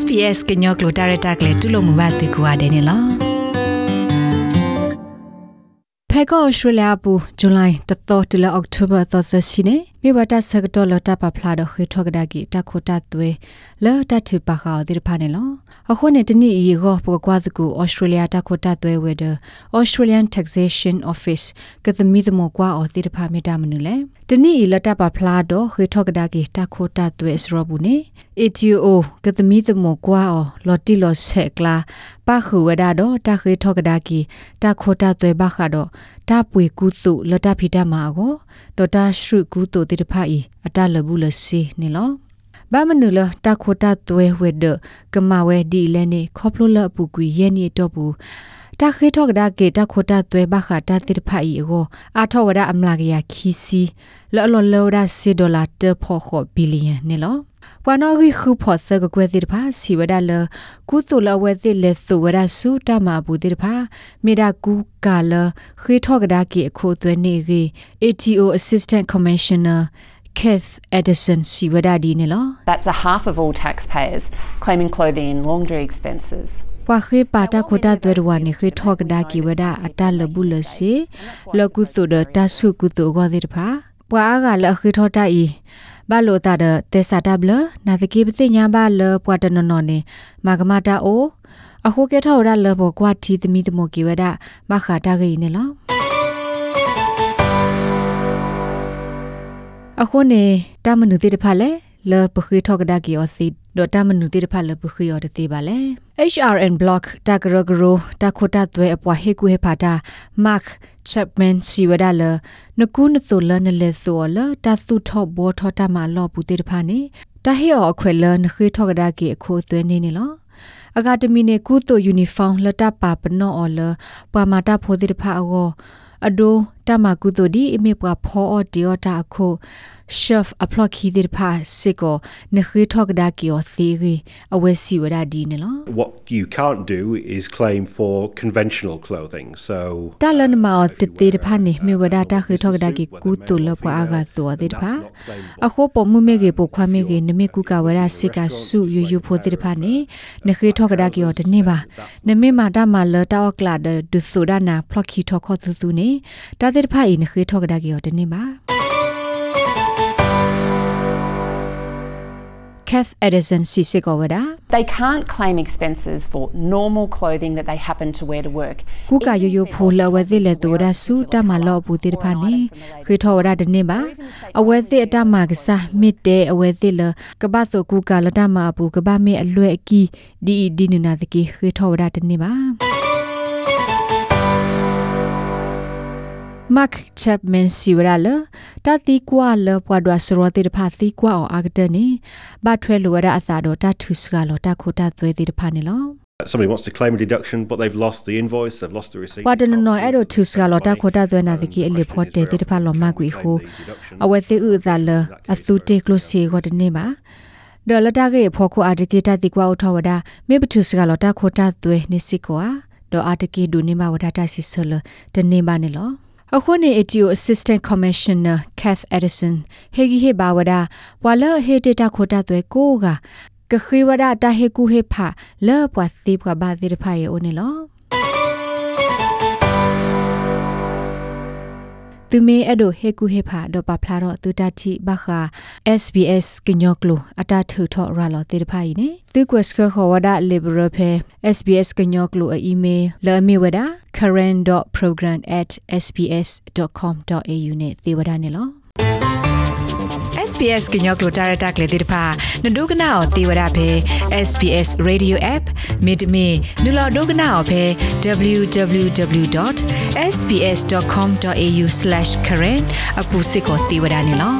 SPS ကညောကလိုတာရတာကလေတူလို့မဘာတူကွာတယ်နော်ဖဲကောဩစတြေးလျပူဇူလိုင်တတော်တလအောက်တိုဘာသောသစီနေ မိဘတာဆကတော့လတာပဖလာတော့ခေထောကဒါကီတခိုတာသွေလောတတူပါခါဒီဖာနေလောအခုနေတနီဤကိုပကွာစကူဩစတြေးလျတခိုတာသွေဝဲဒ Australian Taxation Office ကသမီသမကွာဩဒီဖာမေတာမနူလေတနီဤလတာပဖလာတော့ခေထောကဒါကီတခိုတာသွေစရဘူးနေ ATO ကသမီသမကွာဩလော်တီလော်ဆက်ကလာပါခူဝဒါတော့တခေထောကဒါကီတခိုတာသွေဘခါတော့တပွေကူစုလတာဖီတာမာကိုဒေါ်တာရှုကူတိုတေတဖာဤအတလဘူးလစီနေလောဘာမနုလတခိုတာသွဲဝဲဒကမဝဲဒီလဲနေခေါပလိုလပူကွေရဲ့နေတော့ဘူး တခေထောကဒါကေတခိုတာသွဲဘခတာတေတဖာဤကိုအာထောဝဒအမလာကရခီစီလော်လော်လော်ဒါစီဒေါ်လာတဖို့ခဘီလီယံနေလောပဝနော်ရီခုဖို့ဆကကွဲတိတဖာစီဝဒါလကုတုလဝဲတိလက်သုဝဒါစုတမဘူးတိတဖာမေဒါကူကာလခေထောကဒါကီအခုသွဲနေရီ ATO Assistant Commissioner Keith Edison Siwadadi ne lo That's a half of all taxpayers claiming clothing and laundry expenses. ပဝခေပါတာခိုတာသွဲရဝနေခေထောကဒါကီဝဒအတလဘူးလစီလကုတုဒတဆုကုတုဂောတိတဖာပဝအားကလခေထောတာဤဘာလို့တာတဲ့တေစာတဘလနာတကေပစိညာဘာလပွားတနနော်နေမာကမတာအိုအခုကထောရလဘောကွာတီသမီသမကေဝဒမခတာဂိနေလော အခုနေတာမနုတိတဖက်လေလပခိထောကဒါကီအစီဒေါ်တာမနုတိတဖက်လပခိယောတတိပါလေ HRN block တကရဂရိုတခိုတာသွဲအပွားဟေကူဟေဖာတာ Mark Chapman စီဝဒါလနကူနဆိုလနလေဆိုလတသုထောဘောထောတာမလောပူတေတဖာနေတဟေောအခွေလနခေထောကဒါကီအခိုသွဲနေနေလောအကာဒမီနေကုတိုယူနီဖောင်းလတပါပနောအော်လပမာတာဖိုတိတဖာအောအဒိုတမကုတိုဒီအမေပွားဖောအော်ဒီယတာအခု chef aplok khi dir pha siko ne khi thok da ki o theory awe si wada di ne lo What you can't do is claim for conventional clothing. So talan ma o te te pha ni me wada ta khi thok da ki ku tu lo pa aga to de pha a kho po mu me ge po khwa me ge ne me ku ka wada sika su yu yu pho de pha ni ne khi thok da ki o de ne ba ne me ma da ma lo ta o kla de du su da na plok khi thok kho tu tu ni ta de pha i ne khi thok da ki o de ne ba Kath Edison Sisikowada They can't claim expenses for normal clothing that they happen to wear to work. ku ka yo yo pho la we zi le to da su ta ma lo bu ti da pha ni khri tho da de ne ba a we zi a ta ma ga sa mit de a we zi le ka ba so ku ka la ta ma bu ka ba me a lwe a ki di di ni na de ki khri tho da de ne ba Mark Chapman Siwala တတိကွာလပွားဒွာစရောတိတဖာတိကွာအောင်အာဂတနေဘာထွဲလိုရအစာတော့တထုစကလောတခိုတသွဲတိတဖာနေလော somebody wants to claim a deduction, but they've lost the invoice, they've lost the receipt. ပွားတနနော်အဲ့တော့ထုစကလောတခိုတသွဲနာတိကိအလီဖော့တေတိတဖာလောမကွေဟိုအဝဲတိဥဇာလအသုတေကလိုစီကိုတနေပါဒေါ်လတာကေဖောခုအာတကေတတိကွာအထောဝဒမေပထုစကလောတခိုတသွဲနေစစ်ကွာဒေါ်အာတကေဒူနေမဝဒတာစီဆလတနေပါနေလော အခုနေ ATO Assistant Commissioner Kath Edison ဟေဂီဟေဘာဝဒဝါလဟေတတာခိုတာသွဲကိုကကခိဝဒတာဟေကူဟေဖာလောပွားစီပွားဘာစီရဖာယေအိုနေလော သူမေအဲ့ဒိုဟေကူဟေဖာဒေါ်ပဖလာတော့သူတတိဘခာ SBS ကညောကလိုအတာထူထော်ရလောတေတဖိုင်နေသူကွက်စခခေါ်ဝဒ liberal pe SBS ကညောကလိုအီးမေးလ်အမီဝဒ current.program@sbs.com.au နဲ့သေဝဒနေလော SBS ကညောကလိုတာရတာကလေးတိဖာနဒုကနာအောတေဝရဖဲ SBS Radio App မိတမီနူလာဒုကနာအောဖဲ www.sbs.com.au/current အခုစစ်ကိုတေဝရနေလော